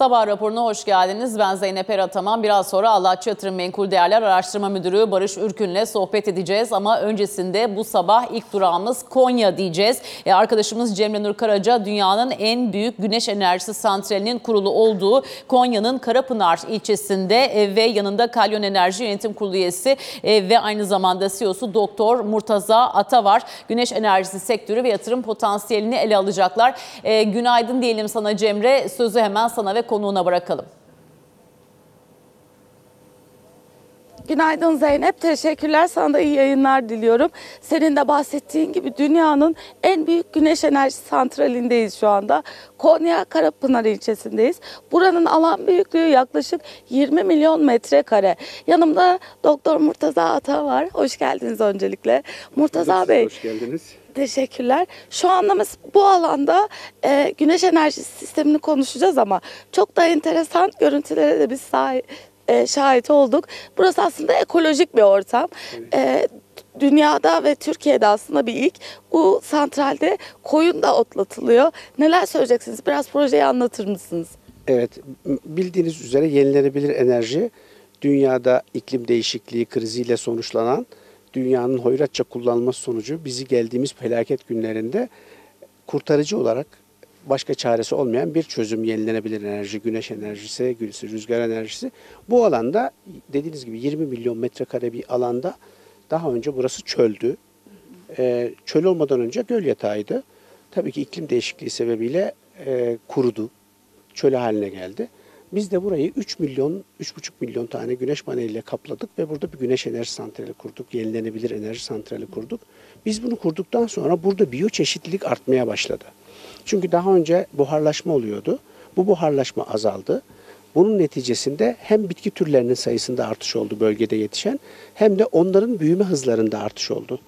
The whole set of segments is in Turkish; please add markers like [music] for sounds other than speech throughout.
Sabah raporuna hoş geldiniz. Ben Zeynep Erataman. Biraz sonra Allahçı Yatırım Menkul Değerler Araştırma Müdürü Barış Ürkün'le sohbet edeceğiz. Ama öncesinde bu sabah ilk durağımız Konya diyeceğiz. E, arkadaşımız Cemre Nur Karaca dünyanın en büyük güneş enerjisi santralinin kurulu olduğu Konya'nın Karapınar ilçesinde e, ve yanında Kalyon Enerji Yönetim Kurulu üyesi e, ve aynı zamanda CEO'su Doktor Murtaza Ata var. Güneş enerjisi sektörü ve yatırım potansiyelini ele alacaklar. E, günaydın diyelim sana Cemre. Sözü hemen sana ve konuğuna bırakalım. Günaydın Zeynep. Teşekkürler. Sana da iyi yayınlar diliyorum. Senin de bahsettiğin gibi dünyanın en büyük güneş enerji santralindeyiz şu anda. Konya Karapınar ilçesindeyiz. Buranın alan büyüklüğü yaklaşık 20 milyon metrekare. Yanımda Doktor Murtaza Ata var. Hoş geldiniz öncelikle. Murtaza Bey. Hoş geldiniz. Teşekkürler. Şu anda bu alanda e, güneş enerji sistemini konuşacağız ama çok da enteresan görüntülere de biz sahi- e, şahit olduk. Burası aslında ekolojik bir ortam. E, dünyada ve Türkiye'de aslında bir ilk. Bu santralde koyun da otlatılıyor. Neler söyleyeceksiniz? Biraz projeyi anlatır mısınız? Evet, bildiğiniz üzere yenilenebilir enerji dünyada iklim değişikliği kriziyle sonuçlanan dünyanın hoyratça kullanılması sonucu bizi geldiğimiz felaket günlerinde kurtarıcı olarak başka çaresi olmayan bir çözüm yenilenebilir enerji, güneş enerjisi, güneş, rüzgar enerjisi. Bu alanda dediğiniz gibi 20 milyon metrekare bir alanda daha önce burası çöldü. Ee, çöl olmadan önce göl yatağıydı. Tabii ki iklim değişikliği sebebiyle e, kurudu. Çöl haline geldi. Biz de burayı 3 milyon, 3,5 milyon tane güneş paneliyle kapladık ve burada bir güneş enerji santrali kurduk. Yenilenebilir enerji santrali kurduk. Biz bunu kurduktan sonra burada biyoçeşitlilik artmaya başladı. Çünkü daha önce buharlaşma oluyordu. Bu buharlaşma azaldı. Bunun neticesinde hem bitki türlerinin sayısında artış oldu bölgede yetişen hem de onların büyüme hızlarında artış oldu.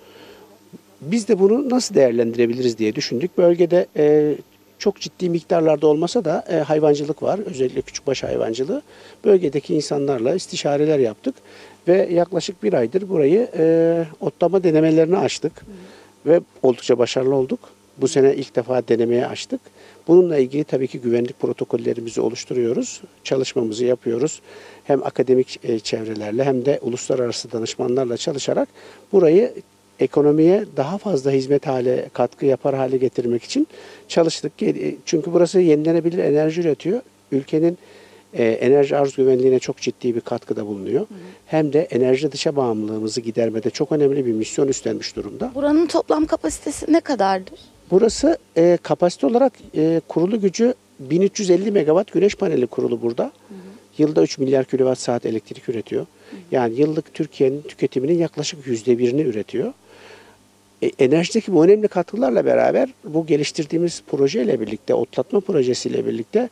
Biz de bunu nasıl değerlendirebiliriz diye düşündük. Bölgede e, çok ciddi miktarlarda olmasa da e, hayvancılık var. Özellikle küçükbaş hayvancılığı. Bölgedeki insanlarla istişareler yaptık. Ve yaklaşık bir aydır burayı e, otlama denemelerini açtık. Ve oldukça başarılı olduk. Bu sene ilk defa denemeye açtık. Bununla ilgili tabii ki güvenlik protokollerimizi oluşturuyoruz. Çalışmamızı yapıyoruz. Hem akademik e, çevrelerle hem de uluslararası danışmanlarla çalışarak burayı ekonomiye daha fazla hizmet hale, katkı yapar hale getirmek için çalıştık. E, Çünkü burası yenilenebilir enerji üretiyor. Ülkenin e, enerji arz güvenliğine çok ciddi bir katkıda bulunuyor. Hem de enerji dışa bağımlılığımızı gidermede çok önemli bir misyon üstlenmiş durumda. Buranın toplam kapasitesi ne kadardır? Burası e, kapasite olarak e, kurulu gücü 1350 megawatt güneş paneli kurulu burada. Yılda 3 milyar kilowatt saat elektrik üretiyor. Yani yıllık Türkiye'nin tüketiminin yaklaşık yüzde birini üretiyor. E, enerjideki bu önemli katkılarla beraber bu geliştirdiğimiz projeyle birlikte, otlatma projesiyle birlikte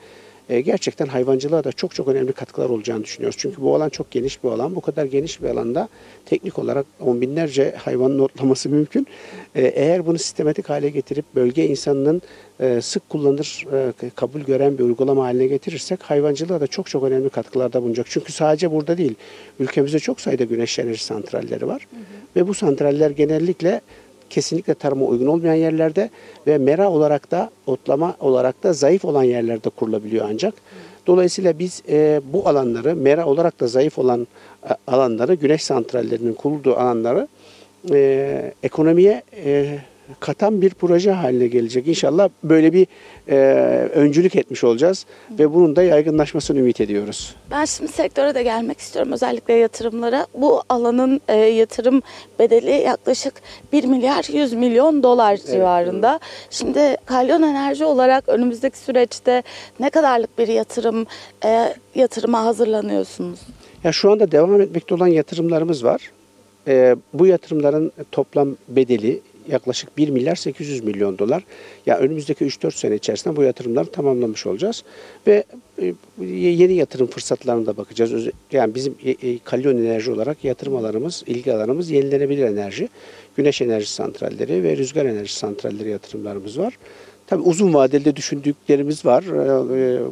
e, gerçekten hayvancılığa da çok çok önemli katkılar olacağını düşünüyoruz. Çünkü bu alan çok geniş bir alan. Bu kadar geniş bir alanda teknik olarak on binlerce hayvanın otlaması mümkün. E, eğer bunu sistematik hale getirip bölge insanının sık kullanır, kabul gören bir uygulama haline getirirsek hayvancılığa da çok çok önemli katkılarda bulunacak. Çünkü sadece burada değil, ülkemizde çok sayıda güneş enerji santralleri var. Ve bu santraller genellikle kesinlikle tarıma uygun olmayan yerlerde ve mera olarak da otlama olarak da zayıf olan yerlerde kurulabiliyor ancak. Dolayısıyla biz e, bu alanları mera olarak da zayıf olan e, alanları güneş santrallerinin kurulduğu alanları e, ekonomiye e, katan bir proje haline gelecek. İnşallah böyle bir e, öncülük etmiş olacağız ve bunun da yaygınlaşmasını ümit ediyoruz. Ben şimdi sektöre de gelmek istiyorum özellikle yatırımlara. Bu alanın e, yatırım bedeli yaklaşık 1 milyar 100 milyon dolar civarında. Şimdi Kalyon Enerji olarak önümüzdeki süreçte ne kadarlık bir yatırım e, yatırıma hazırlanıyorsunuz? Ya şu anda devam etmekte olan yatırımlarımız var. Ee, bu yatırımların toplam bedeli yaklaşık 1 milyar 800 milyon dolar. Ya önümüzdeki 3-4 sene içerisinde bu yatırımları tamamlamış olacağız ve e, yeni yatırım fırsatlarına da bakacağız. Yani bizim e, e, Kalyon Enerji olarak yatırım alanımız, ilgi alanımız yenilenebilir enerji, güneş enerji santralleri ve rüzgar enerji santralleri yatırımlarımız var. Tabii uzun vadeli de düşündüklerimiz var.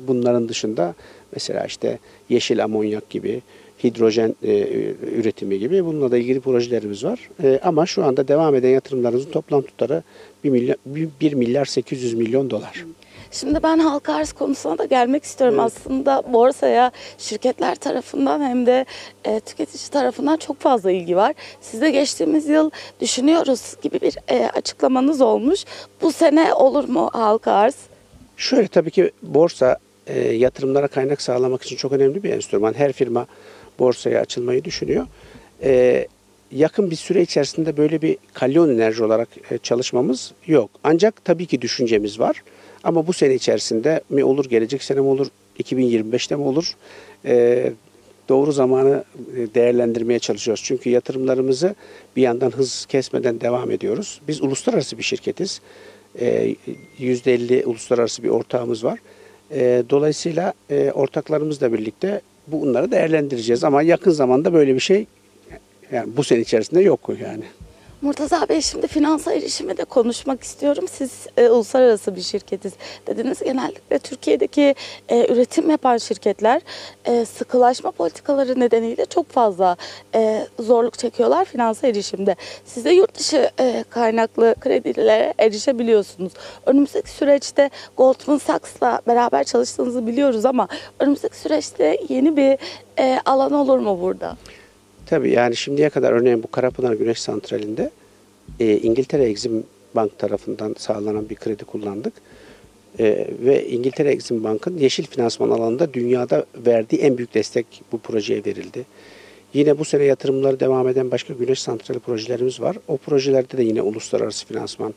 Bunların dışında mesela işte yeşil amonyak gibi, hidrojen e, üretimi gibi bununla da ilgili projelerimiz var. E, ama şu anda devam eden yatırımlarımızın toplam tutarı 1 milyar, 1 milyar 800 milyon dolar. Şimdi ben halka arz konusuna da gelmek istiyorum. Aslında borsaya şirketler tarafından hem de e, tüketici tarafından çok fazla ilgi var. Size geçtiğimiz yıl düşünüyoruz gibi bir e, açıklamanız olmuş. Bu sene olur mu halka arz? Şöyle tabii ki borsa e, yatırımlara kaynak sağlamak için çok önemli bir enstrüman. Her firma borsaya açılmayı düşünüyor. E, yakın bir süre içerisinde böyle bir kalyon enerji olarak e, çalışmamız yok. Ancak tabii ki düşüncemiz var. Ama bu sene içerisinde mi olur, gelecek sene mi olur, 2025'te mi olur? E, doğru zamanı e, değerlendirmeye çalışıyoruz. Çünkü yatırımlarımızı bir yandan hız kesmeden devam ediyoruz. Biz uluslararası bir şirketiz. E, %50 uluslararası bir ortağımız var. E, Dolayısıyla e, ortaklarımızla birlikte bunları değerlendireceğiz. Ama yakın zamanda böyle bir şey yani bu sene içerisinde yok yani. Murtaza Bey şimdi finansa erişimi de konuşmak istiyorum. Siz e, uluslararası bir şirketiz. Dediniz genellikle Türkiye'deki e, üretim yapan şirketler e, sıkılaşma politikaları nedeniyle çok fazla e, zorluk çekiyorlar finansa erişimde. Siz de yurt dışı e, kaynaklı kredilere erişebiliyorsunuz. Önümüzdeki süreçte Goldman Sachs'la beraber çalıştığınızı biliyoruz ama önümüzdeki süreçte yeni bir e, alan olur mu burada? Tabii yani şimdiye kadar örneğin bu Karapınar Güneş Santrali'nde e, İngiltere Exim Bank tarafından sağlanan bir kredi kullandık. E, ve İngiltere Exim Bank'ın yeşil finansman alanında dünyada verdiği en büyük destek bu projeye verildi. Yine bu sene yatırımları devam eden başka güneş santrali projelerimiz var. O projelerde de yine uluslararası finansman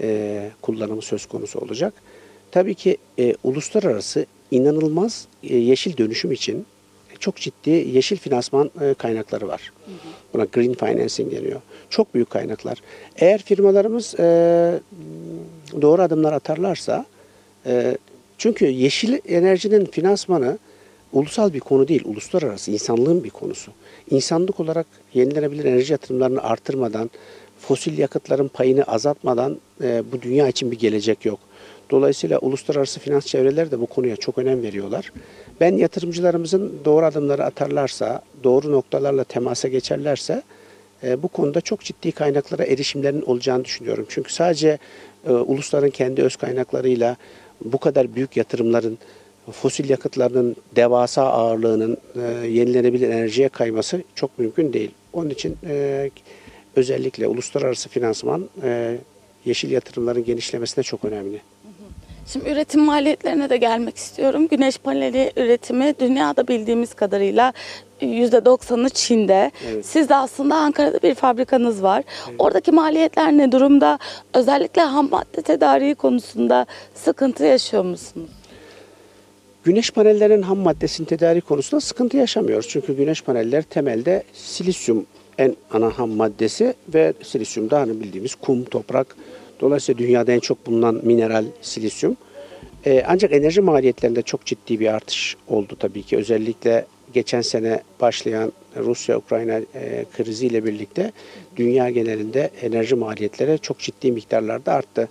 e, kullanımı söz konusu olacak. Tabii ki e, uluslararası inanılmaz e, yeşil dönüşüm için çok ciddi yeşil finansman e, kaynakları var. Buna green financing deniyor. Çok büyük kaynaklar. Eğer firmalarımız e, doğru adımlar atarlarsa e, çünkü yeşil enerjinin finansmanı ulusal bir konu değil, uluslararası insanlığın bir konusu. İnsanlık olarak yenilenebilir enerji yatırımlarını artırmadan, fosil yakıtların payını azaltmadan e, bu dünya için bir gelecek yok. Dolayısıyla uluslararası finans çevreleri de bu konuya çok önem veriyorlar. Ben yatırımcılarımızın doğru adımları atarlarsa, doğru noktalarla temasa geçerlerse e, bu konuda çok ciddi kaynaklara erişimlerin olacağını düşünüyorum. Çünkü sadece e, ulusların kendi öz kaynaklarıyla bu kadar büyük yatırımların fosil yakıtlarının devasa ağırlığının e, yenilenebilir enerjiye kayması çok mümkün değil. Onun için özellikle uluslararası finansman yeşil yatırımların genişlemesine çok önemli. Şimdi üretim maliyetlerine de gelmek istiyorum. Güneş paneli üretimi dünyada bildiğimiz kadarıyla %90'ı Çin'de. Evet. Siz de aslında Ankara'da bir fabrikanız var. Oradaki maliyetler ne durumda? Özellikle ham madde tedariği konusunda sıkıntı yaşıyor musunuz? Güneş panellerinin ham maddesinin tedarik konusunda sıkıntı yaşamıyoruz. Çünkü güneş paneller temelde silisyum en ana ham maddesi ve silisyum da hani bildiğimiz kum, toprak. Dolayısıyla dünyada en çok bulunan mineral silisyum. Ee, ancak enerji maliyetlerinde çok ciddi bir artış oldu tabii ki. Özellikle geçen sene başlayan Rusya-Ukrayna e, kriziyle birlikte dünya genelinde enerji maliyetleri çok ciddi miktarlarda arttı.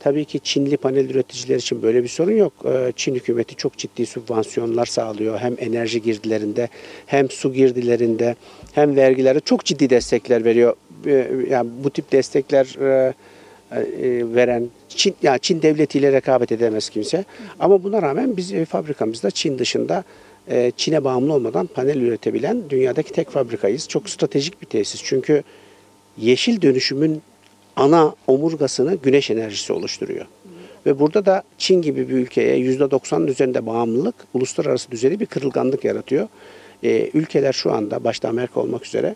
Tabii ki Çinli panel üreticiler için böyle bir sorun yok. Ee, Çin hükümeti çok ciddi sübvansiyonlar sağlıyor. Hem enerji girdilerinde hem su girdilerinde hem vergilerde çok ciddi destekler veriyor. Yani bu tip destekler e, e, veren Çin ya Çin devletiyle rekabet edemez kimse. Ama buna rağmen biz e, fabrikamızda Çin dışında e, Çin'e bağımlı olmadan panel üretebilen dünyadaki tek fabrikayız. Çok stratejik bir tesis. Çünkü yeşil dönüşümün ana omurgasını güneş enerjisi oluşturuyor. Ve burada da Çin gibi bir ülkeye %90'ın üzerinde bağımlılık uluslararası düzeyde bir kırılganlık yaratıyor. Ülkeler şu anda başta Amerika olmak üzere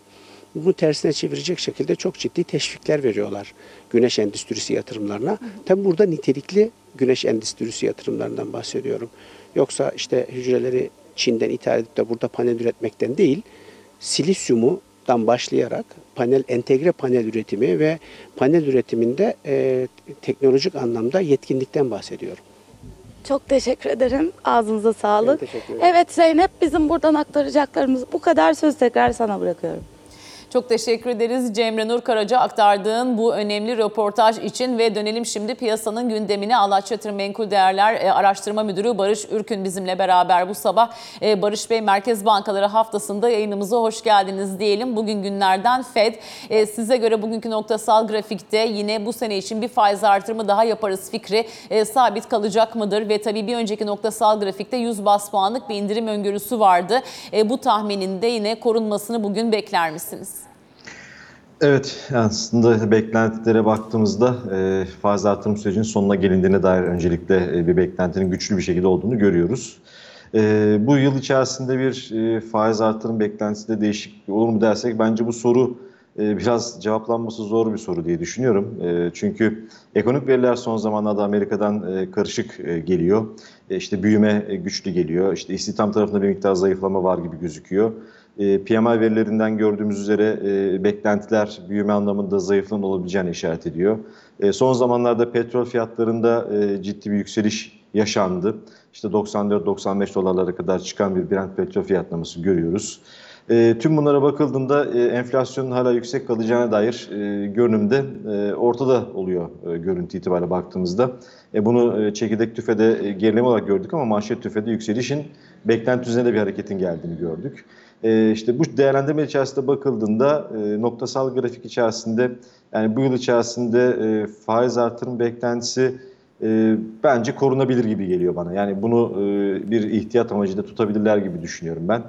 bunu tersine çevirecek şekilde çok ciddi teşvikler veriyorlar güneş endüstrisi yatırımlarına. Tabi burada nitelikli güneş endüstrisi yatırımlarından bahsediyorum. Yoksa işte hücreleri Çin'den ithal edip de burada panel üretmekten değil, silisyumundan başlayarak panel entegre panel üretimi ve panel üretiminde e, teknolojik anlamda yetkinlikten bahsediyorum. Çok teşekkür ederim. Ağzınıza sağlık. Evet Zeynep bizim buradan aktaracaklarımız bu kadar. Söz tekrar sana bırakıyorum. Çok teşekkür ederiz Cemre Nur Karaca aktardığın bu önemli röportaj için ve dönelim şimdi piyasanın gündemine. Alaç Yatırım Menkul Değerler e, Araştırma Müdürü Barış Ürkün bizimle beraber bu sabah. E, Barış Bey Merkez Bankaları haftasında yayınımıza hoş geldiniz diyelim. Bugün günlerden FED. E, size göre bugünkü noktasal grafikte yine bu sene için bir faiz artırımı daha yaparız fikri sabit kalacak mıdır? Ve tabii bir önceki noktasal grafikte 100 bas puanlık bir indirim öngörüsü vardı. Bu tahmininde yine korunmasını bugün bekler misiniz? Evet, aslında beklentilere baktığımızda e, faiz artırım sürecinin sonuna gelindiğine dair öncelikle e, bir beklentinin güçlü bir şekilde olduğunu görüyoruz. E, bu yıl içerisinde bir e, faiz artırım beklentisinde değişiklik olur mu dersek bence bu soru e, biraz cevaplanması zor bir soru diye düşünüyorum. E, çünkü ekonomik veriler son zamanlarda Amerika'dan e, karışık e, geliyor. E, işte büyüme e, güçlü geliyor. İşte istihdam tarafında bir miktar zayıflama var gibi gözüküyor. E, PMI verilerinden gördüğümüz üzere e, beklentiler büyüme anlamında zayıflama olabileceğini işaret ediyor. E, son zamanlarda petrol fiyatlarında e, ciddi bir yükseliş yaşandı. İşte 94-95 dolarlara kadar çıkan bir Brent petrol fiyatlaması görüyoruz. Tüm bunlara bakıldığında e, enflasyonun hala yüksek kalacağına dair görünümde ortada oluyor görüntü itibariyle baktığımızda. Bunu çekirdek tüfede e, gerileme olarak gördük ama manşet tüfede yükselişin beklenti üzerinde bir hareketin geldiğini gördük. E, işte bu değerlendirme içerisinde bakıldığında e, noktasal grafik içerisinde yani bu yıl içerisinde e, faiz artırım beklentisi e, bence korunabilir gibi geliyor bana. Yani bunu bir ihtiyat amacıyla tutabilirler gibi düşünüyorum ben.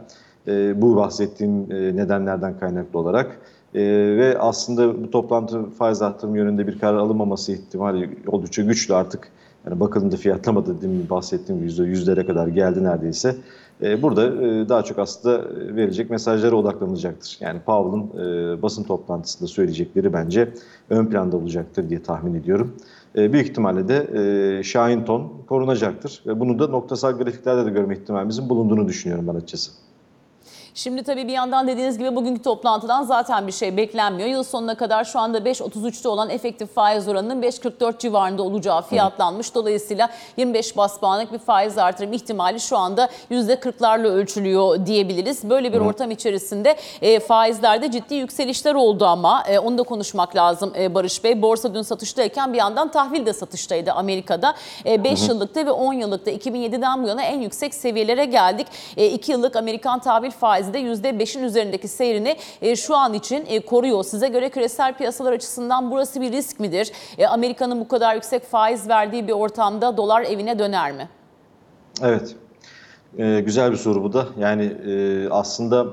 Bu bahsettiğim nedenlerden kaynaklı olarak. E, ve aslında bu toplantı faiz artırım yönünde bir karar alınmaması ihtimali oldukça güçlü artık. Yani bakıldığında fiyatlamada demin bahsettiğim yüzde yüzlere kadar geldi neredeyse. E, burada e, daha çok aslında verecek mesajlara odaklanacaktır. Yani Powell'ın e, basın toplantısında söyleyecekleri bence ön planda olacaktır diye tahmin ediyorum. E, büyük ihtimalle de e, Şahin ton korunacaktır. Ve bunu da noktasal grafiklerde de görme ihtimalimizin bulunduğunu düşünüyorum ben açıkçası. Şimdi tabii bir yandan dediğiniz gibi bugünkü toplantıdan zaten bir şey beklenmiyor. Yıl sonuna kadar şu anda 5.33'te olan efektif faiz oranının 5.44 civarında olacağı fiyatlanmış. Dolayısıyla 25 bas puanlık bir faiz artırım ihtimali şu anda %40'larla ölçülüyor diyebiliriz. Böyle bir ortam içerisinde e, faizlerde ciddi yükselişler oldu ama e, onu da konuşmak lazım e, Barış Bey. Borsa dün satıştayken bir yandan tahvil de satıştaydı Amerika'da. E, 5 yıllıkta ve 10 yıllıkta 2007'den bu yana en yüksek seviyelere geldik. E, 2 yıllık Amerikan tahvil faizi de %5'in üzerindeki seyrini e, şu an için e, koruyor. Size göre küresel piyasalar açısından burası bir risk midir? E, Amerika'nın bu kadar yüksek faiz verdiği bir ortamda dolar evine döner mi? Evet, ee, güzel bir soru bu da. Yani e, aslında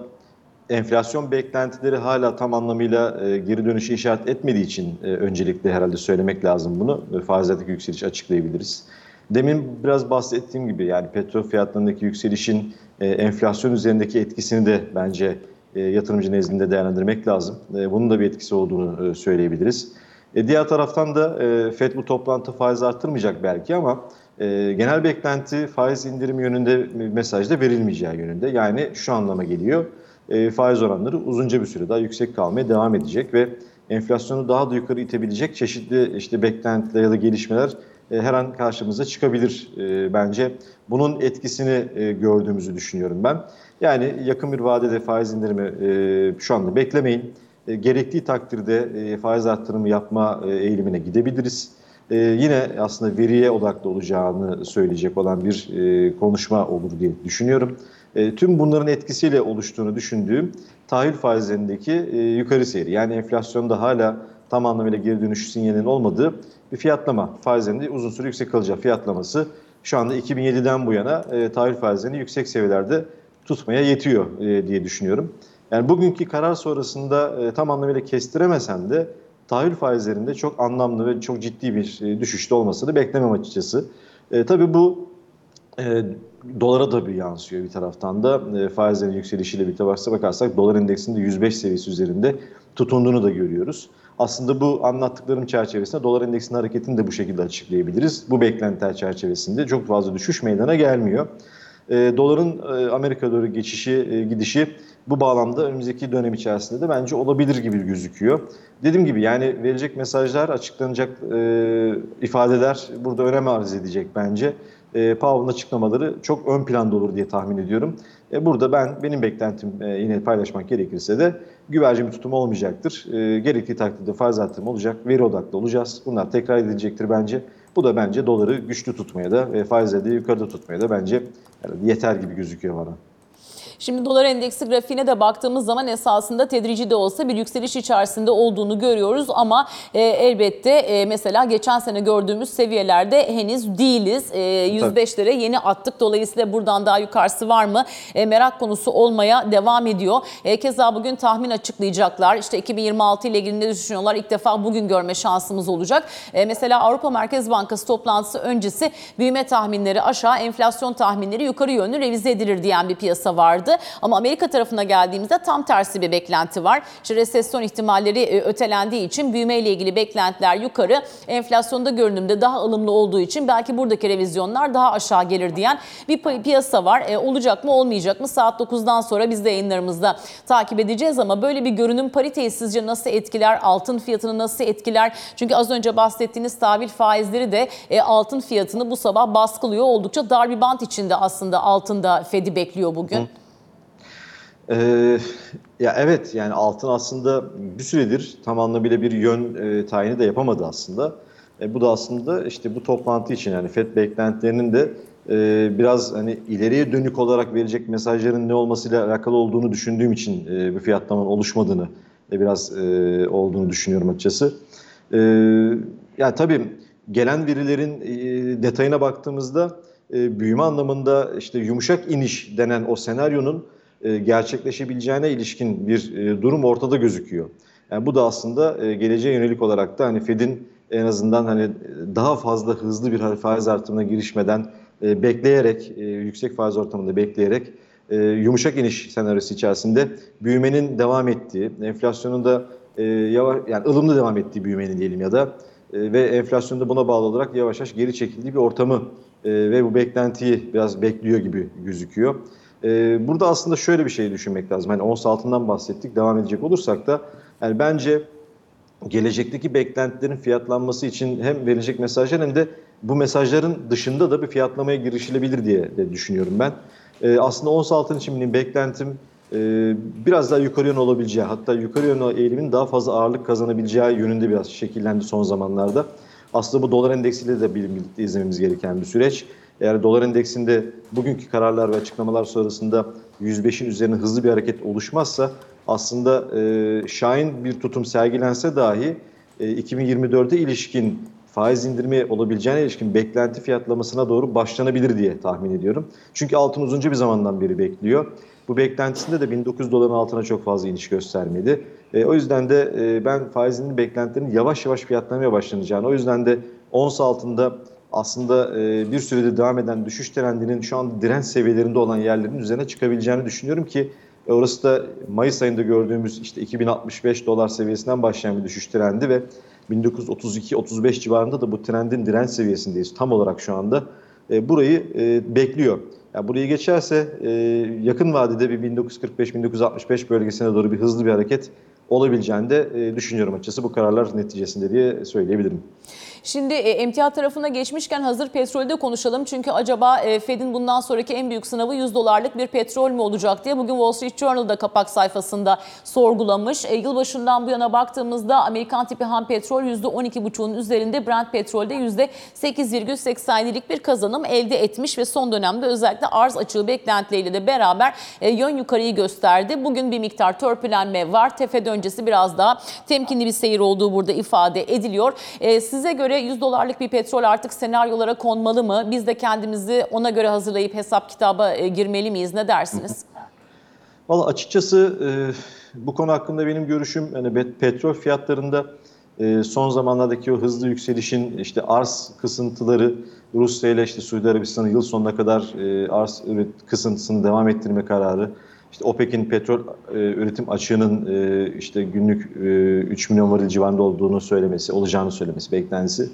enflasyon beklentileri hala tam anlamıyla e, geri dönüşü işaret etmediği için e, öncelikle herhalde söylemek lazım bunu. E, faizlerdeki yükseliş açıklayabiliriz. Demin biraz bahsettiğim gibi yani petrol fiyatlarındaki yükselişin e, enflasyon üzerindeki etkisini de bence e, yatırımcı nezdinde değerlendirmek lazım. E, bunun da bir etkisi olduğunu e, söyleyebiliriz. E, diğer taraftan da e, FED bu toplantı faiz arttırmayacak belki ama e, genel beklenti faiz indirimi yönünde mesajda verilmeyeceği yönünde. Yani şu anlama geliyor. E, faiz oranları uzunca bir süre daha yüksek kalmaya devam edecek ve enflasyonu daha da yukarı itebilecek çeşitli işte beklentiler ya da gelişmeler e, her an karşımıza çıkabilir e, bence. Bunun etkisini e, gördüğümüzü düşünüyorum ben. Yani yakın bir vadede faiz indirimi şu anda beklemeyin. Gerektiği takdirde faiz arttırımı yapma eğilimine gidebiliriz. Yine aslında veriye odaklı olacağını söyleyecek olan bir konuşma olur diye düşünüyorum. E, tüm bunların etkisiyle oluştuğunu düşündüğüm tahvil faizlerindeki e, yukarı seyri yani enflasyonda hala tam anlamıyla geri dönüş sinyalinin olmadığı bir fiyatlama faizlerinde uzun süre yüksek kalacağı fiyatlaması şu anda 2007'den bu yana e, tahvil faizlerini yüksek seviyelerde tutmaya yetiyor e, diye düşünüyorum. Yani bugünkü karar sonrasında tam anlamıyla kestiremesem de tahvil faizlerinde çok anlamlı ve çok ciddi bir e, düşüşte olmasını beklemem açıkçası. E, tabii bu e, dolara da bir yansıyor bir taraftan da e, faizlerin yükselişiyle bir tabaksa bakarsak dolar endeksinde 105 seviyesi üzerinde tutunduğunu da görüyoruz. Aslında bu anlattıklarım çerçevesinde dolar endeksinin hareketini de bu şekilde açıklayabiliriz. Bu beklentiler çerçevesinde çok fazla düşüş meydana gelmiyor. E, doların e, Amerika doğru geçişi, e, gidişi bu bağlamda önümüzdeki dönem içerisinde de bence olabilir gibi gözüküyor. Dediğim gibi yani verecek mesajlar, açıklanacak e, ifadeler burada önem arz edecek bence. E, Powell'ın açıklamaları çok ön planda olur diye tahmin ediyorum. E, burada ben benim beklentim e, yine paylaşmak gerekirse de güvercin bir tutum olmayacaktır. E, gerekli takdirde faiz artırımı olacak, veri odaklı olacağız. Bunlar tekrar edilecektir bence. Bu da bence doları güçlü tutmaya da ve faizleri de yukarıda tutmaya da bence yeter gibi gözüküyor bana. Şimdi dolar endeksi grafiğine de baktığımız zaman esasında tedrici de olsa bir yükseliş içerisinde olduğunu görüyoruz ama e, elbette e, mesela geçen sene gördüğümüz seviyelerde henüz değiliz. E, 105'lere yeni attık. Dolayısıyla buradan daha yukarısı var mı? E, merak konusu olmaya devam ediyor. E, keza bugün tahmin açıklayacaklar. İşte 2026 ile ilgili ne düşünüyorlar? İlk defa bugün görme şansımız olacak. E, mesela Avrupa Merkez Bankası toplantısı öncesi büyüme tahminleri aşağı, enflasyon tahminleri yukarı yönlü revize edilir diyen bir piyasa vardı. Ama Amerika tarafına geldiğimizde tam tersi bir beklenti var. İşte resesyon ihtimalleri e, ötelendiği için büyüme ile ilgili beklentiler yukarı, enflasyonda görünümde daha ılımlı olduğu için belki buradaki revizyonlar daha aşağı gelir diyen bir pi- piyasa var. E, olacak mı olmayacak mı? Saat 9'dan sonra biz de yayınlarımızda takip edeceğiz ama böyle bir görünüm pariteyi sizce nasıl etkiler? Altın fiyatını nasıl etkiler? Çünkü az önce bahsettiğiniz tahvil faizleri de e, altın fiyatını bu sabah baskılıyor. Oldukça dar bir bant içinde aslında altında Fed'i bekliyor bugün. Ee, ya evet yani altın aslında bir süredir tam anlamıyla bir yön e, tayini de yapamadı aslında. E, bu da aslında işte bu toplantı için yani FED beklentilerinin de e, biraz hani ileriye dönük olarak verecek mesajların ne olmasıyla alakalı olduğunu düşündüğüm için e, bir fiyatlamanın oluşmadığını e, biraz e, olduğunu düşünüyorum açıkçası. E, yani tabii gelen verilerin e, detayına baktığımızda e, büyüme anlamında işte yumuşak iniş denen o senaryonun e, gerçekleşebileceğine ilişkin bir e, durum ortada gözüküyor. Yani bu da aslında e, geleceğe yönelik olarak da hani Fed'in en azından hani daha fazla hızlı bir faiz artımına girişmeden bekleyerek yüksek faiz ortamında bekleyerek yumuşak iniş senaryosu içerisinde büyümenin devam ettiği, enflasyonun da yavaş yani ılımlı devam ettiği büyümenin diyelim ya da ve enflasyonda buna bağlı olarak yavaş yavaş geri çekildiği bir ortamı ve bu beklentiyi biraz bekliyor gibi gözüküyor. Ee, burada aslında şöyle bir şey düşünmek lazım. Hani ons altından bahsettik. Devam edecek olursak da yani bence gelecekteki beklentilerin fiyatlanması için hem verilecek mesajlar hem de bu mesajların dışında da bir fiyatlamaya girişilebilir diye de düşünüyorum ben. Ee, aslında ons altın için benim beklentim e, biraz daha yukarı yönlü olabileceği hatta yukarı yönlü eğilimin daha fazla ağırlık kazanabileceği yönünde biraz şekillendi son zamanlarda. Aslında bu dolar endeksiyle de birlikte izlememiz gereken bir süreç. Eğer dolar endeksinde bugünkü kararlar ve açıklamalar sonrasında 105'in üzerine hızlı bir hareket oluşmazsa aslında e, şahin bir tutum sergilense dahi e, 2024'e ilişkin faiz indirimi olabileceğine ilişkin beklenti fiyatlamasına doğru başlanabilir diye tahmin ediyorum. Çünkü altın uzunca bir zamandan beri bekliyor. Bu beklentisinde de 1900 doların altına çok fazla iniş göstermedi. E, o yüzden de e, ben faizinin beklentilerinin yavaş yavaş fiyatlamaya başlanacağını, o yüzden de ons altında aslında e, bir süredir devam eden düşüş trendinin şu an direnç seviyelerinde olan yerlerin üzerine çıkabileceğini düşünüyorum ki e, orası da Mayıs ayında gördüğümüz işte 2065 dolar seviyesinden başlayan bir düşüş trendi ve 1932-35 civarında da bu trendin direnç seviyesindeyiz tam olarak şu anda. E, burayı e, bekliyor. Yani burayı geçerse yakın vadede bir 1945-1965 bölgesine doğru bir hızlı bir hareket olabileceğini de düşünüyorum açıkçası bu kararlar neticesinde diye söyleyebilirim. Şimdi e, emtia tarafına geçmişken hazır petrolde konuşalım. Çünkü acaba e, Fed'in bundan sonraki en büyük sınavı 100 dolarlık bir petrol mü olacak diye bugün Wall Street Journal'da kapak sayfasında sorgulamış. E, yılbaşından bu yana baktığımızda Amerikan tipi ham petrol %12,5'un üzerinde Brent petrolde %8,87'lik bir kazanım elde etmiş ve son dönemde özellikle arz açığı beklentileriyle de beraber yön yukarıyı gösterdi. Bugün bir miktar törpülenme var. Tefed öncesi biraz daha temkinli bir seyir olduğu burada ifade ediliyor. Size göre 100 dolarlık bir petrol artık senaryolara konmalı mı? Biz de kendimizi ona göre hazırlayıp hesap kitaba e, girmeli miyiz? Ne dersiniz? [laughs] Valla açıkçası e, bu konu hakkında benim görüşüm yani petrol fiyatlarında e, son zamanlardaki o hızlı yükselişin işte arz kısıntıları Rusya ile işte Suudi Arabistan'ın yıl sonuna kadar arz kısıntısını devam ettirme kararı işte OPEC'in petrol e, üretim açığının e, işte günlük e, 3 milyon varil civarında olduğunu söylemesi, olacağını söylemesi beklentisi.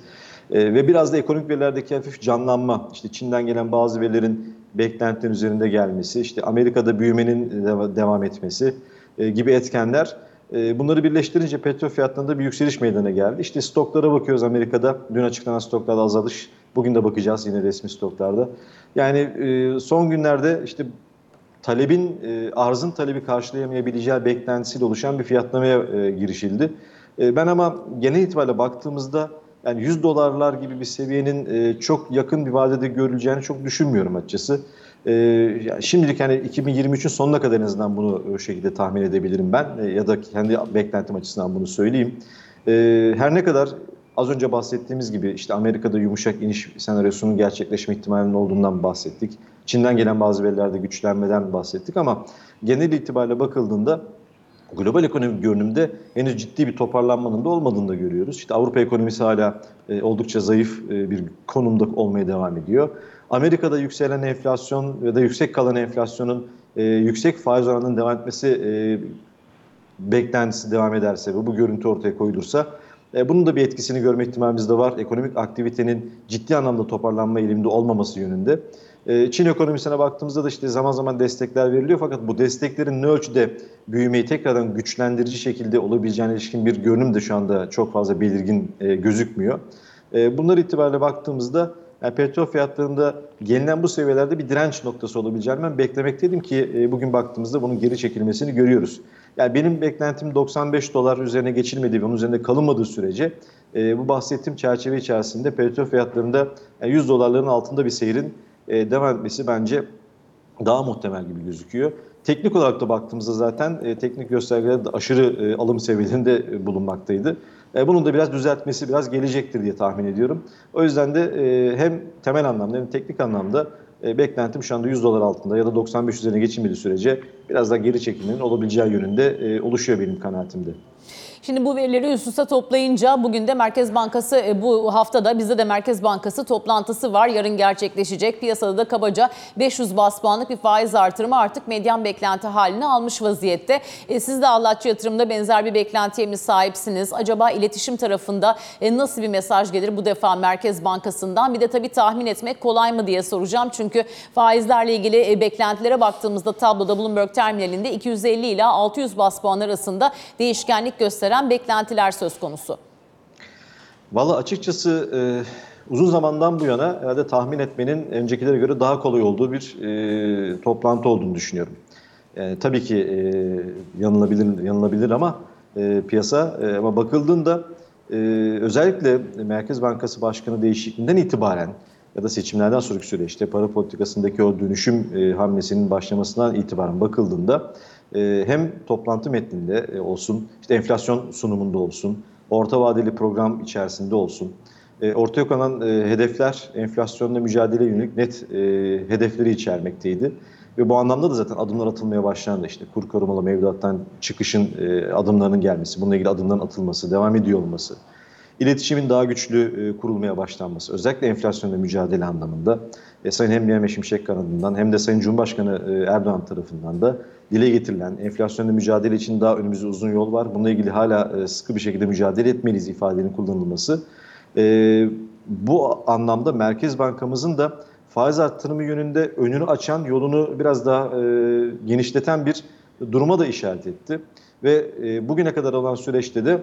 E, ve biraz da ekonomik verilerdeki hafif canlanma, işte Çin'den gelen bazı verilerin beklentilerin üzerinde gelmesi, işte Amerika'da büyümenin devam etmesi e, gibi etkenler e, bunları birleştirince petrol fiyatlarında bir yükseliş meydana geldi. İşte stoklara bakıyoruz Amerika'da. Dün açıklanan stoklarda azalış Bugün de bakacağız yine resmi stoklarda. Yani e, son günlerde işte talebin e, arzın talebi karşılayamayabileceği beklentisiyle oluşan bir fiyatlamaya e, girişildi. E, ben ama genel itibariyle baktığımızda yani 100 dolarlar gibi bir seviyenin e, çok yakın bir vadede görüleceğini çok düşünmüyorum açıkçası. E, yani şimdilik hani 2023'ün sonuna kadar en azından bunu o şekilde tahmin edebilirim ben e, ya da kendi beklentim açısından bunu söyleyeyim. E, her ne kadar az önce bahsettiğimiz gibi işte Amerika'da yumuşak iniş senaryosunun gerçekleşme ihtimalinin olduğundan bahsettik. Çin'den gelen bazı verilerde güçlenmeden bahsettik ama genel itibariyle bakıldığında global ekonomik görünümde henüz ciddi bir toparlanmanın da olmadığını da görüyoruz. İşte Avrupa ekonomisi hala e, oldukça zayıf e, bir konumda olmaya devam ediyor. Amerika'da yükselen enflasyon ya da yüksek kalan enflasyonun e, yüksek faiz oranının devam etmesi e, beklentisi devam ederse ve bu görüntü ortaya koyulursa e, bunun da bir etkisini görme ihtimalimiz de var. Ekonomik aktivitenin ciddi anlamda toparlanma eğiliminde olmaması yönünde. E, Çin ekonomisine baktığımızda da işte zaman zaman destekler veriliyor fakat bu desteklerin ne ölçüde büyümeyi tekrardan güçlendirici şekilde olabileceğine ilişkin bir görünüm de şu anda çok fazla belirgin e, gözükmüyor. E, bunlar itibariyle baktığımızda yani petrol fiyatlarında gelinen bu seviyelerde bir direnç noktası olabileceğini ben beklemekteydim ki e, bugün baktığımızda bunun geri çekilmesini görüyoruz. Yani benim beklentim 95 dolar üzerine geçilmediği ve onun üzerinde kalınmadığı sürece e, bu bahsettiğim çerçeve içerisinde petrol fiyatlarında yani 100 dolarların altında bir seyrin e, devam etmesi bence daha muhtemel gibi gözüküyor. Teknik olarak da baktığımızda zaten e, teknik göstergeler aşırı e, alım seviyelerinde e, bulunmaktaydı. E, bunun da biraz düzeltmesi biraz gelecektir diye tahmin ediyorum. O yüzden de e, hem temel anlamda hem teknik anlamda e, beklentim şu anda 100 dolar altında ya da 95 üzerine geçilmediği sürece biraz daha geri çekilmenin olabileceği yönünde e, oluşuyor benim kanaatimde. Şimdi bu verileri üst üste toplayınca bugün de Merkez Bankası e, bu haftada bizde de Merkez Bankası toplantısı var. Yarın gerçekleşecek. Piyasada da kabaca 500 bas puanlık bir faiz artırımı artık medyan beklenti haline almış vaziyette. E, siz de Allahçı Yatırım'da benzer bir beklentiye mi sahipsiniz? Acaba iletişim tarafında e, nasıl bir mesaj gelir bu defa Merkez Bankası'ndan? Bir de tabii tahmin etmek kolay mı diye soracağım. Çünkü faizlerle ilgili beklentilere baktığımızda tabloda Bloomberg terminalinde 250 ila 600 bas puan arasında değişkenlik gösteren beklentiler söz konusu. Valla açıkçası e, uzun zamandan bu yana herhalde tahmin etmenin öncekilere göre daha kolay olduğu bir e, toplantı olduğunu düşünüyorum. E, tabii ki e, yanılabilir, yanılabilir ama e, piyasa e, ama bakıldığında e, özellikle Merkez Bankası Başkanı değişikliğinden itibaren ya da seçimlerden sonraki süreçte para politikasındaki o dönüşüm e, hamlesinin başlamasından itibaren bakıldığında e, hem toplantı metninde e, olsun, işte enflasyon sunumunda olsun, orta vadeli program içerisinde olsun, e, ortaya konan e, hedefler enflasyonla mücadele yönelik net e, hedefleri içermekteydi. Ve bu anlamda da zaten adımlar atılmaya başlandı. İşte kur korumalı mevduattan çıkışın adımlarının gelmesi, bununla ilgili adımların atılması, devam ediyor olması, iletişimin daha güçlü e, kurulmaya başlanması, özellikle enflasyonla mücadele anlamında e, Sayın hem Mehmet Şimşek kanadından hem de Sayın Cumhurbaşkanı e, Erdoğan tarafından da dile getirilen enflasyonla mücadele için daha önümüzde uzun yol var. Bununla ilgili hala e, sıkı bir şekilde mücadele etmeliyiz ifadenin kullanılması. E, bu anlamda Merkez Bankamızın da faiz arttırımı yönünde önünü açan, yolunu biraz daha e, genişleten bir duruma da işaret etti. Ve e, bugüne kadar olan süreçte de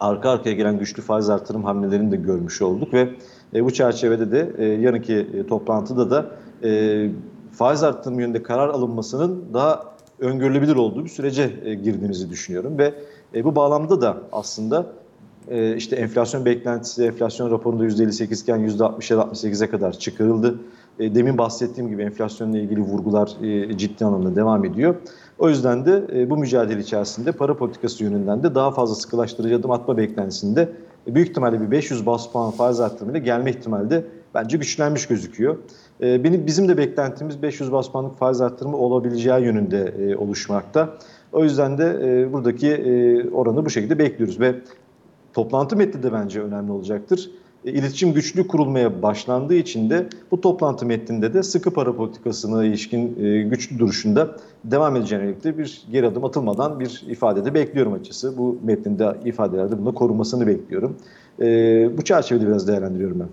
arka arkaya gelen güçlü faiz artırım hamlelerini de görmüş olduk ve e, bu çerçevede de e, yarınki e, toplantıda da e, faiz artırım yönünde karar alınmasının daha öngörülebilir olduğu bir sürece e, girdiğimizi düşünüyorum ve e, bu bağlamda da aslında e, işte enflasyon beklentisi enflasyon raporunda %58 iken %67-68'e kadar çıkarıldı. E, demin bahsettiğim gibi enflasyonla ilgili vurgular e, ciddi anlamda devam ediyor. O yüzden de e, bu mücadele içerisinde para politikası yönünden de daha fazla sıkılaştırıcı adım atma beklentisinde e, büyük ihtimalle bir 500 bas puan faiz arttırımıyla gelme ihtimali de bence güçlenmiş gözüküyor. E, benim Bizim de beklentimiz 500 bas puanlık faiz arttırımı olabileceği yönünde oluşmakta. O yüzden de buradaki oranı bu şekilde bekliyoruz ve toplantı metni de bence önemli olacaktır. E, iletişim güçlü kurulmaya başlandığı için de bu toplantı metninde de sıkı para politikasına ilişkin e, güçlü duruşunda devam edeceğine birlikte bir geri adım atılmadan bir ifadede bekliyorum açısı. Bu metninde ifadelerde bunu korunmasını bekliyorum. E, bu çerçevede biraz değerlendiriyorum ben.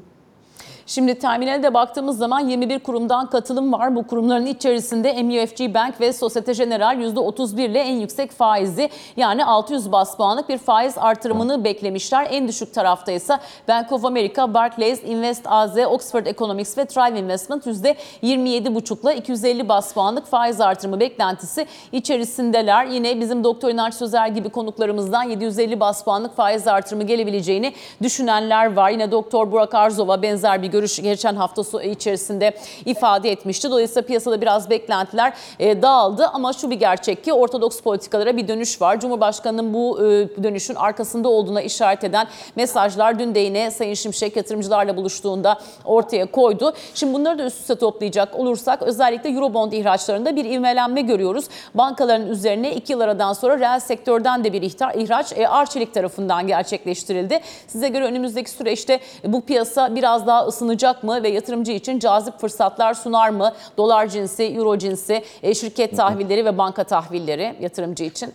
Şimdi terminale de baktığımız zaman 21 kurumdan katılım var. Bu kurumların içerisinde MUFG Bank ve Societe Generale %31 ile en yüksek faizi yani 600 bas puanlık bir faiz artırımını beklemişler. En düşük tarafta ise Bank of America, Barclays, Invest AZ, Oxford Economics ve Thrive Investment %27,5 ile 250 bas puanlık faiz artırımı beklentisi içerisindeler. Yine bizim Doktor İnanç Sözer gibi konuklarımızdan 750 bas puanlık faiz artırımı gelebileceğini düşünenler var. Yine Doktor Burak Arzova benzer bir görüş geçen hafta içerisinde ifade etmişti. Dolayısıyla piyasada biraz beklentiler e, dağıldı ama şu bir gerçek ki ortodoks politikalara bir dönüş var. Cumhurbaşkanının bu e, dönüşün arkasında olduğuna işaret eden mesajlar dün de yine Sayın Şimşek yatırımcılarla buluştuğunda ortaya koydu. Şimdi bunları da üst üste toplayacak olursak özellikle Eurobond ihraçlarında bir ivmelenme görüyoruz. Bankaların üzerine iki yıl aradan sonra reel sektörden de bir ihraç e, Arçelik tarafından gerçekleştirildi. Size göre önümüzdeki süreçte bu piyasa biraz daha ısınacak mı ve yatırımcı için cazip fırsatlar sunar mı? Dolar cinsi, euro cinsi, e, şirket tahvilleri ve banka tahvilleri yatırımcı için.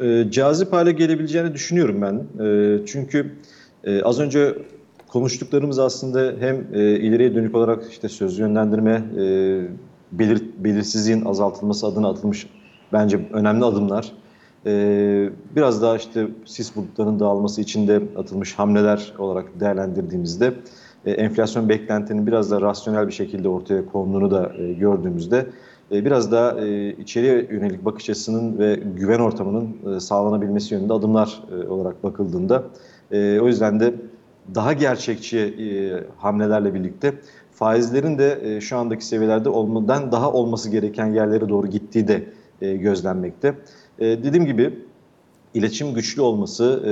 e, cazip hale gelebileceğini düşünüyorum ben. E, çünkü e, az önce konuştuklarımız aslında hem e, ileriye dönük olarak işte söz yönlendirme, e, belir, belirsizliğin azaltılması adına atılmış bence önemli adımlar. E, biraz daha işte sis bulutlarının dağılması için de atılmış hamleler olarak değerlendirdiğimizde e, enflasyon beklentinin biraz daha rasyonel bir şekilde ortaya konduğunu da e, gördüğümüzde e, biraz daha içeriye yönelik bakış açısının ve güven ortamının sağlanabilmesi yönünde adımlar olarak bakıldığında o yüzden de daha gerçekçi hamlelerle birlikte faizlerin de şu andaki seviyelerde olmadan daha olması gereken yerlere doğru gittiği de gözlenmekte. Dediğim gibi iletişim güçlü olması,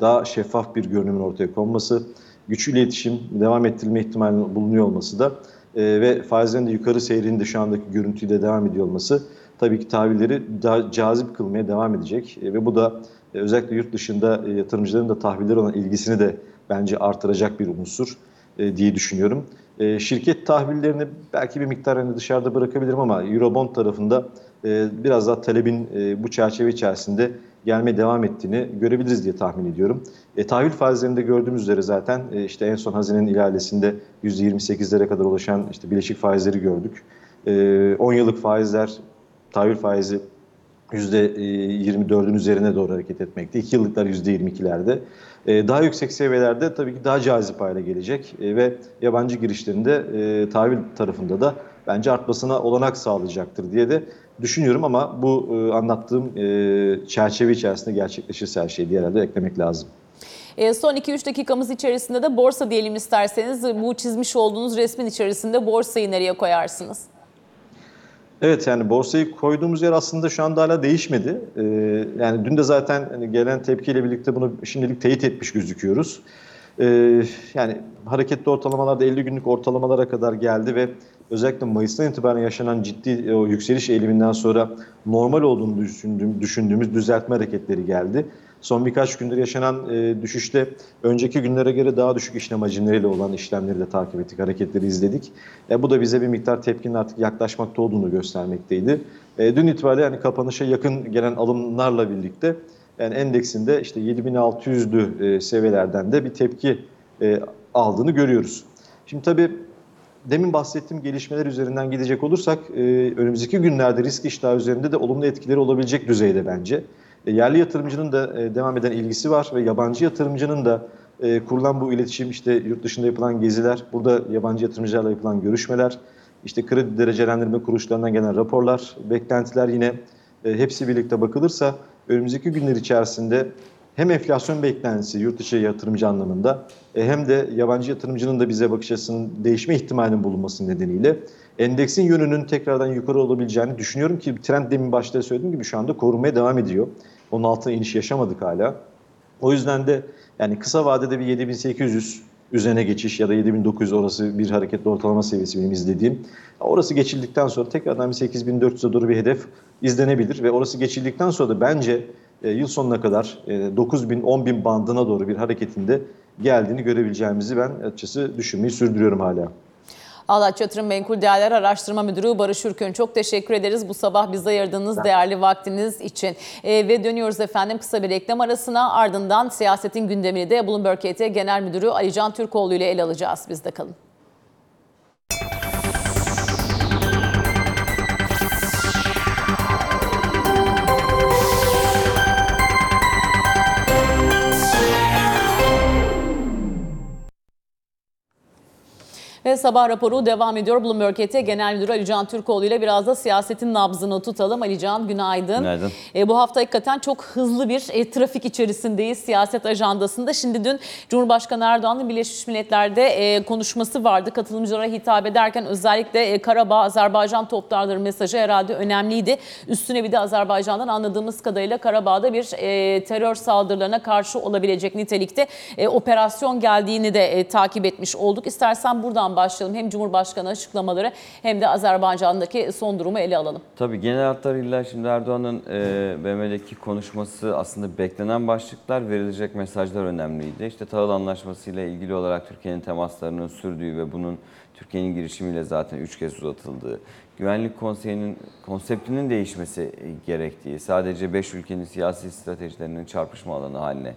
daha şeffaf bir görünümün ortaya konması, güçlü iletişim devam ettirilme ihtimalinin bulunuyor olması da e, ve faizlerin de yukarı seyrinin de şu andaki görüntüyle devam ediyor olması tabii ki tahvilleri daha cazip kılmaya devam edecek. E, ve bu da e, özellikle yurt dışında e, yatırımcıların da tahvilleri olan ilgisini de bence artıracak bir unsur e, diye düşünüyorum. E, şirket tahvillerini belki bir miktar hani dışarıda bırakabilirim ama Eurobond tarafında biraz daha talebin e, bu çerçeve içerisinde gelmeye devam ettiğini görebiliriz diye tahmin ediyorum. E, tahvil faizlerinde gördüğümüz üzere zaten e, işte en son hazinenin ihalesinde %28'lere kadar ulaşan işte bileşik faizleri gördük. E, 10 yıllık faizler, tahvil faizi %24'ün üzerine doğru hareket etmekte. 2 yıllıklar %22'lerde. E, daha yüksek seviyelerde tabii ki daha cazip hale gelecek e, ve yabancı girişlerinde e, tahvil tarafında da bence artmasına olanak sağlayacaktır diye de düşünüyorum ama bu e, anlattığım e, çerçeve içerisinde gerçekleşirse her şeyi diğer elde eklemek lazım. E, son 2-3 dakikamız içerisinde de borsa diyelim isterseniz. Bu çizmiş olduğunuz resmin içerisinde borsayı nereye koyarsınız? Evet yani borsayı koyduğumuz yer aslında şu anda hala değişmedi. Ee, yani dün de zaten hani gelen tepkiyle birlikte bunu şimdilik teyit etmiş gözüküyoruz. Ee, yani hareketli ortalamalarda 50 günlük ortalamalara kadar geldi ve özellikle Mayıs'tan itibaren yaşanan ciddi o yükseliş eğiliminden sonra normal olduğunu düşündüğüm, düşündüğümüz düzeltme hareketleri geldi. Son birkaç gündür yaşanan e, düşüşte önceki günlere göre daha düşük işlem hacimleriyle olan işlemleri de takip ettik, hareketleri izledik. E, bu da bize bir miktar tepkinin artık yaklaşmakta olduğunu göstermekteydi. E, dün itibariyle yani kapanışa yakın gelen alımlarla birlikte yani endeksinde işte 7600'lü e, seviyelerden de bir tepki e, aldığını görüyoruz. Şimdi tabii demin bahsettiğim gelişmeler üzerinden gidecek olursak e, önümüzdeki günlerde risk iştahı üzerinde de olumlu etkileri olabilecek düzeyde bence. E, yerli yatırımcının da e, devam eden ilgisi var ve yabancı yatırımcının da e, kurulan bu iletişim işte yurt dışında yapılan geziler, burada yabancı yatırımcılarla yapılan görüşmeler, işte kredi derecelendirme kuruluşlarından gelen raporlar, beklentiler yine e, hepsi birlikte bakılırsa önümüzdeki günler içerisinde hem enflasyon beklentisi yurt dışı yatırımcı anlamında e, hem de yabancı yatırımcının da bize bakış açısının değişme ihtimalinin bulunması nedeniyle endeksin yönünün tekrardan yukarı olabileceğini düşünüyorum ki trend demin başta söylediğim gibi şu anda korunmaya devam ediyor. Onun altına iniş yaşamadık hala. O yüzden de yani kısa vadede bir 7800 üzerine geçiş ya da 7900 orası bir hareketli ortalama seviyesi benim izlediğim. Orası geçildikten sonra tekrardan bir 8400'e doğru bir hedef izlenebilir ve orası geçildikten sonra da bence e, yıl sonuna kadar e, 9000-10000 bandına doğru bir hareketinde geldiğini görebileceğimizi ben açıkçası düşünmeyi sürdürüyorum hala. Ağlaç Yatırım Menkul Değerler Araştırma Müdürü Barış Ürkün çok teşekkür ederiz bu sabah bize ayırdığınız değerli vaktiniz için. E, ve dönüyoruz efendim kısa bir reklam arasına ardından siyasetin gündemini de Bloomberg KT Genel Müdürü Alican Türkoğlu ile ele alacağız. Bizde kalın. Sabah raporu devam ediyor. Bloomberg ET Genel Müdürü Ali Can Türkoğlu ile biraz da siyasetin nabzını tutalım. Ali Can günaydın. Günaydın. E, bu hafta hakikaten çok hızlı bir e, trafik içerisindeyiz siyaset ajandasında. Şimdi dün Cumhurbaşkanı Erdoğan'ın Birleşmiş Milletler'de e, konuşması vardı. Katılımcılara hitap ederken özellikle e, Karabağ, Azerbaycan toplarları mesajı herhalde önemliydi. Üstüne bir de Azerbaycan'dan anladığımız kadarıyla Karabağ'da bir e, terör saldırılarına karşı olabilecek nitelikte e, operasyon geldiğini de e, takip etmiş olduk. İstersen buradan başlayalım. Hem Cumhurbaşkanı açıklamaları hem de Azerbaycan'daki son durumu ele alalım. Tabii genel hatlarıyla şimdi Erdoğan'ın e, BM'deki konuşması aslında beklenen başlıklar, verilecek mesajlar önemliydi. İşte tahıl anlaşması ile ilgili olarak Türkiye'nin temaslarının sürdüğü ve bunun Türkiye'nin girişimiyle zaten üç kez uzatıldığı, Güvenlik Konseyi'nin konseptinin değişmesi gerektiği, sadece beş ülkenin siyasi stratejilerinin çarpışma alanı haline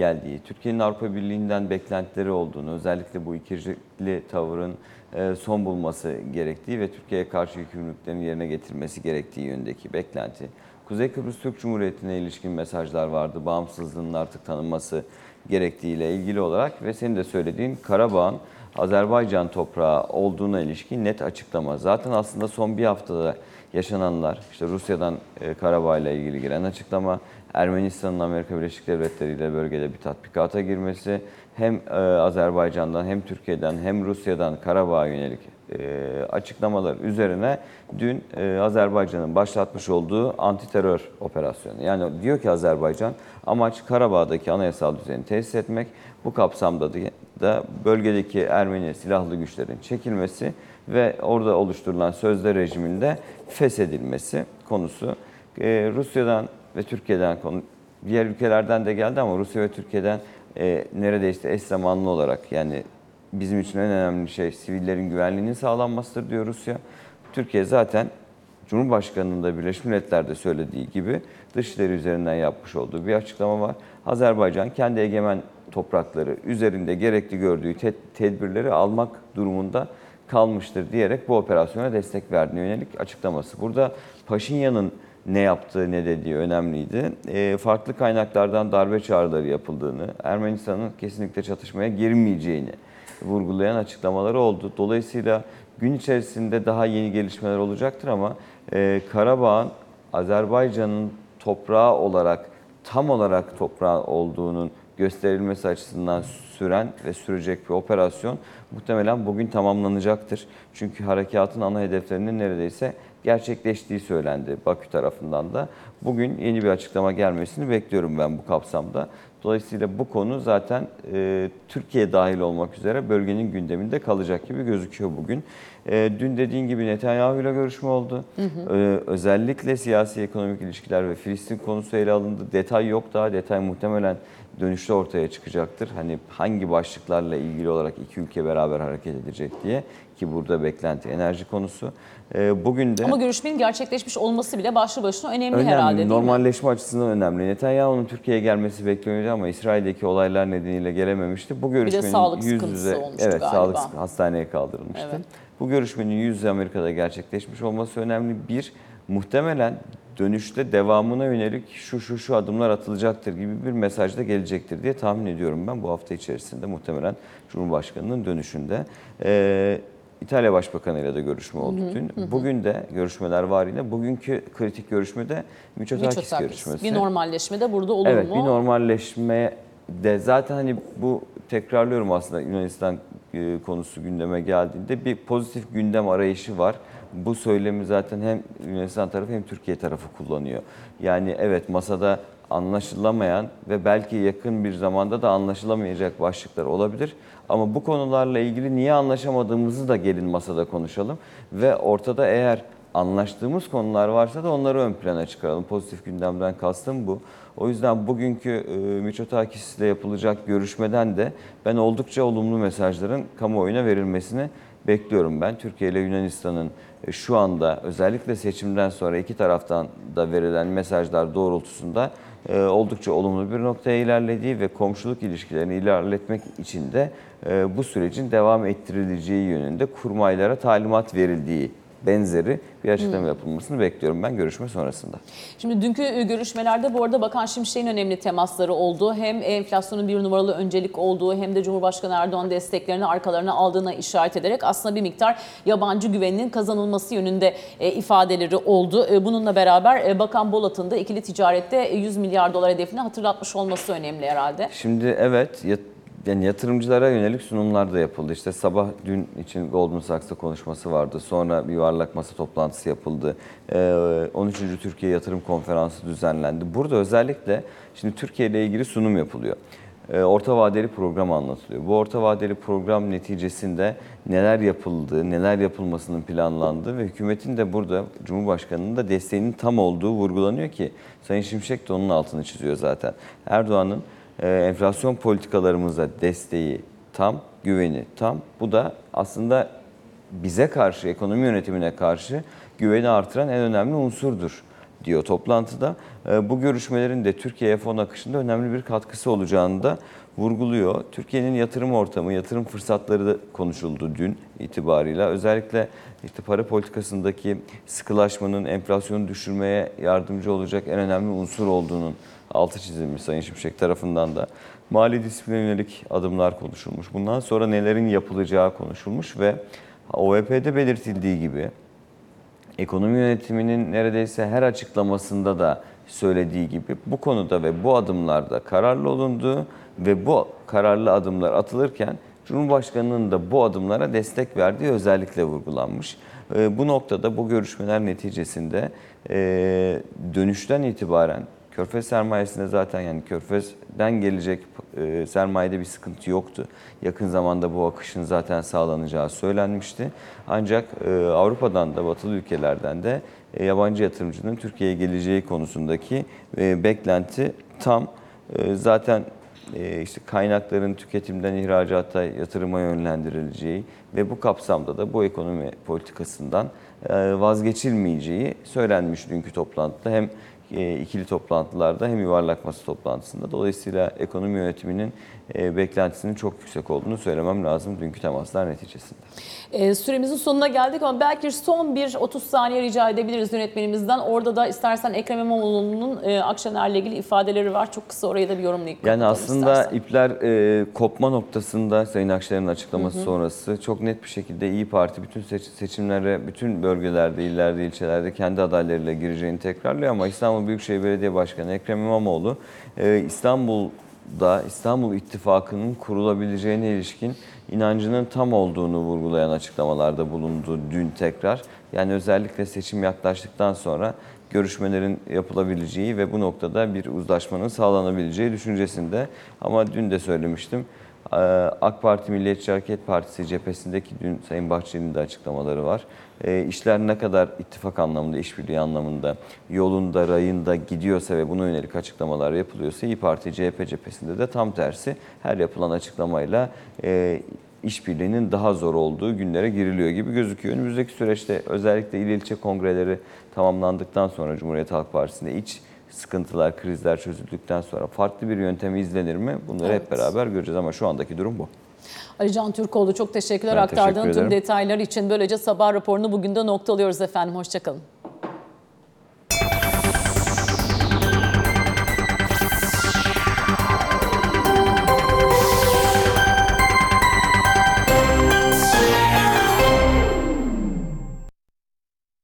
geldiği, Türkiye'nin Avrupa Birliği'nden beklentileri olduğunu, özellikle bu ikircikli tavırın e, son bulması gerektiği ve Türkiye'ye karşı yükümlülüklerini yerine getirmesi gerektiği yönündeki beklenti. Kuzey Kıbrıs Türk Cumhuriyeti'ne ilişkin mesajlar vardı. Bağımsızlığının artık tanınması gerektiğiyle ilgili olarak ve senin de söylediğin Karabağ'ın Azerbaycan toprağı olduğuna ilişkin net açıklama. Zaten aslında son bir haftada yaşananlar, işte Rusya'dan e, Karabağ ile ilgili gelen açıklama, Ermenistan'ın Amerika Birleşik Devletleri ile bölgede bir tatbikata girmesi, hem e, Azerbaycan'dan hem Türkiye'den hem Rusya'dan Karabağ'a yönelik e, açıklamalar üzerine dün e, Azerbaycan'ın başlatmış olduğu anti terör operasyonu. Yani diyor ki Azerbaycan amaç Karabağ'daki anayasal düzeni tesis etmek. Bu kapsamda da bölgedeki Ermeni silahlı güçlerin çekilmesi ve orada oluşturulan sözde rejiminde feshedilmesi konusu. Rusya'dan ve Türkiye'den konu diğer ülkelerden de geldi ama Rusya ve Türkiye'den e, neredeyse eş zamanlı olarak yani bizim için en önemli şey sivillerin güvenliğinin sağlanmasıdır diyor Rusya. Türkiye zaten Cumhurbaşkanı'nın da Birleşmiş Milletler'de söylediği gibi dışişleri üzerinden yapmış olduğu bir açıklama var. Azerbaycan kendi egemen toprakları üzerinde gerekli gördüğü te- tedbirleri almak durumunda kalmıştır diyerek bu operasyona destek verdiğine yönelik açıklaması. Burada Paşinyan'ın ne yaptığı ne dediği önemliydi. E, farklı kaynaklardan darbe çağrıları yapıldığını, Ermenistan'ın kesinlikle çatışmaya girmeyeceğini vurgulayan açıklamaları oldu. Dolayısıyla gün içerisinde daha yeni gelişmeler olacaktır ama e, Karabağ'ın Azerbaycan'ın toprağı olarak tam olarak toprağı olduğunun gösterilmesi açısından süren ve sürecek bir operasyon muhtemelen bugün tamamlanacaktır. Çünkü harekatın ana hedeflerinin neredeyse gerçekleştiği söylendi Bakü tarafından da. Bugün yeni bir açıklama gelmesini bekliyorum ben bu kapsamda. Dolayısıyla bu konu zaten e, Türkiye dahil olmak üzere bölgenin gündeminde kalacak gibi gözüküyor bugün. E, dün dediğin gibi Netanyahu ile görüşme oldu. E, özellikle siyasi ekonomik ilişkiler ve Filistin konusu ele alındı. Detay yok daha. Detay muhtemelen dönüşte ortaya çıkacaktır. Hani hangi başlıklarla ilgili olarak iki ülke beraber hareket edecek diye ki burada beklenti enerji konusu. E, bugün de Ama görüşmenin gerçekleşmiş olması bile başlı başına önemli, önemli. herhalde değil mi? Normalleşme açısından önemli. Netanyahu'nun Türkiye'ye gelmesi bekleniyordu ama İsrail'deki olaylar nedeniyle gelememişti. Bu görüşmenin sağlık yüz yüze olmuştu evet galiba. sağlık hastaneye kaldırılmıştı. Evet. Bu görüşmenin yüz yüze Amerika'da gerçekleşmiş olması önemli. Bir muhtemelen dönüşte devamına yönelik şu şu şu adımlar atılacaktır gibi bir mesaj da gelecektir diye tahmin ediyorum ben bu hafta içerisinde muhtemelen Cumhurbaşkanı'nın dönüşünde. Ee, İtalya Başbakanı ile de görüşme oldu dün. Bugün de görüşmeler var yine. Bugünkü kritik görüşmede Mitsotakis Mitsotakis. görüşmesi. Bir normalleşme de burada olur Evet mu? bir normalleşme de zaten hani bu tekrarlıyorum aslında Yunanistan konusu gündeme geldiğinde bir pozitif gündem arayışı var. Bu söylemi zaten hem Yunanistan tarafı hem Türkiye tarafı kullanıyor. Yani evet masada anlaşılamayan ve belki yakın bir zamanda da anlaşılamayacak başlıklar olabilir. Ama bu konularla ilgili niye anlaşamadığımızı da gelin masada konuşalım. Ve ortada eğer anlaştığımız konular varsa da onları ön plana çıkaralım. Pozitif gündemden kastım bu. O yüzden bugünkü e, Mitsotakis ile yapılacak görüşmeden de ben oldukça olumlu mesajların kamuoyuna verilmesini bekliyorum ben. Türkiye ile Yunanistan'ın e, şu anda özellikle seçimden sonra iki taraftan da verilen mesajlar doğrultusunda e, oldukça olumlu bir noktaya ilerlediği ve komşuluk ilişkilerini ilerletmek için de e, bu sürecin devam ettirileceği yönünde kurmaylara talimat verildiği benzeri bir açıklama yapılmasını bekliyorum ben görüşme sonrasında. Şimdi dünkü görüşmelerde bu arada Bakan Şimşek'in önemli temasları oldu. Hem enflasyonun bir numaralı öncelik olduğu hem de Cumhurbaşkanı Erdoğan desteklerini arkalarına aldığına işaret ederek aslında bir miktar yabancı güveninin kazanılması yönünde e, ifadeleri oldu. E, Bununla beraber e, Bakan Bolat'ın da ikili ticarette e, 100 milyar dolar hedefini hatırlatmış olması önemli herhalde. Şimdi evet yani yatırımcılara yönelik sunumlar da yapıldı. İşte sabah dün için Goldman Sachs'ta konuşması vardı. Sonra bir yuvarlak masa toplantısı yapıldı. Ee, 13. Türkiye Yatırım Konferansı düzenlendi. Burada özellikle şimdi Türkiye ile ilgili sunum yapılıyor. Ee, Orta vadeli program anlatılıyor. Bu orta vadeli program neticesinde neler yapıldığı, neler yapılmasının planlandığı ve hükümetin de burada Cumhurbaşkanı'nın da desteğinin tam olduğu vurgulanıyor ki Sayın Şimşek de onun altını çiziyor zaten. Erdoğan'ın enflasyon politikalarımıza desteği tam, güveni tam. Bu da aslında bize karşı, ekonomi yönetimine karşı güveni artıran en önemli unsurdur diyor toplantıda. E, Bu görüşmelerin de Türkiye'ye fon akışında önemli bir katkısı olacağını da vurguluyor. Türkiye'nin yatırım ortamı, yatırım fırsatları da konuşuldu dün itibarıyla. Özellikle işte para politikasındaki sıkılaşmanın enflasyonu düşürmeye yardımcı olacak en önemli unsur olduğunun altı çizilmiş Sayın Şimşek tarafından da. Mali disipline yönelik adımlar konuşulmuş. Bundan sonra nelerin yapılacağı konuşulmuş ve OVP'de belirtildiği gibi ekonomi yönetiminin neredeyse her açıklamasında da söylediği gibi bu konuda ve bu adımlarda kararlı olunduğu ve bu kararlı adımlar atılırken Cumhurbaşkanı'nın da bu adımlara destek verdiği özellikle vurgulanmış. Ee, Bu noktada bu görüşmeler neticesinde e, dönüşten itibaren Körfez sermayesinde zaten yani Körfez'den gelecek e, sermayede bir sıkıntı yoktu. Yakın zamanda bu akışın zaten sağlanacağı söylenmişti. Ancak e, Avrupa'dan da batılı ülkelerden de e, yabancı yatırımcının Türkiye'ye geleceği konusundaki e, beklenti tam. E, zaten e, işte kaynakların tüketimden ihracata, yatırıma yönlendirileceği ve bu kapsamda da bu ekonomi politikasından e, vazgeçilmeyeceği söylenmiş dünkü toplantıda. Hem ikili toplantılarda hem yuvarlak masa toplantısında. Dolayısıyla ekonomi yönetiminin e, beklentisinin çok yüksek olduğunu söylemem lazım dünkü temaslar neticesinde. E, süremizin sonuna geldik ama belki son bir 30 saniye rica edebiliriz yönetmenimizden. Orada da istersen Ekrem İmamoğlu'nun e, Akşener'le ilgili ifadeleri var. Çok kısa orayı da bir yorumlayıp Yani aslında istersen. ipler e, kopma noktasında Sayın Akşener'in açıklaması sonrası çok net bir şekilde İyi Parti bütün seç- seçimlere, bütün bölgelerde, illerde, ilçelerde kendi adaylarıyla gireceğini tekrarlıyor ama İstanbul Büyükşehir Belediye Başkanı Ekrem İmamoğlu e, İstanbul'da İstanbul İttifakı'nın kurulabileceğine ilişkin inancının tam olduğunu vurgulayan açıklamalarda bulundu dün tekrar. Yani özellikle seçim yaklaştıktan sonra görüşmelerin yapılabileceği ve bu noktada bir uzlaşmanın sağlanabileceği düşüncesinde. Ama dün de söylemiştim. Ee, AK Parti Milliyetçi Hareket Partisi cephesindeki dün Sayın Bahçeli'nin de açıklamaları var. Ee, İşler ne kadar ittifak anlamında, işbirliği anlamında, yolunda, rayında gidiyorsa ve buna yönelik açıklamalar yapılıyorsa İyi Parti CHP cephesinde de tam tersi her yapılan açıklamayla e, işbirliğinin daha zor olduğu günlere giriliyor gibi gözüküyor. Önümüzdeki süreçte özellikle il ilçe kongreleri tamamlandıktan sonra Cumhuriyet Halk Partisi'nde iç sıkıntılar, krizler çözüldükten sonra farklı bir yöntemi izlenir mi? Bunları Evet. hep beraber göreceğiz ama şu andaki durum bu. Ali Can Türkoğlu çok teşekkürler Ben aktardığın teşekkür tüm detaylar için. Böylece sabah raporunu bugün de noktalıyoruz efendim. Hoşçakalın.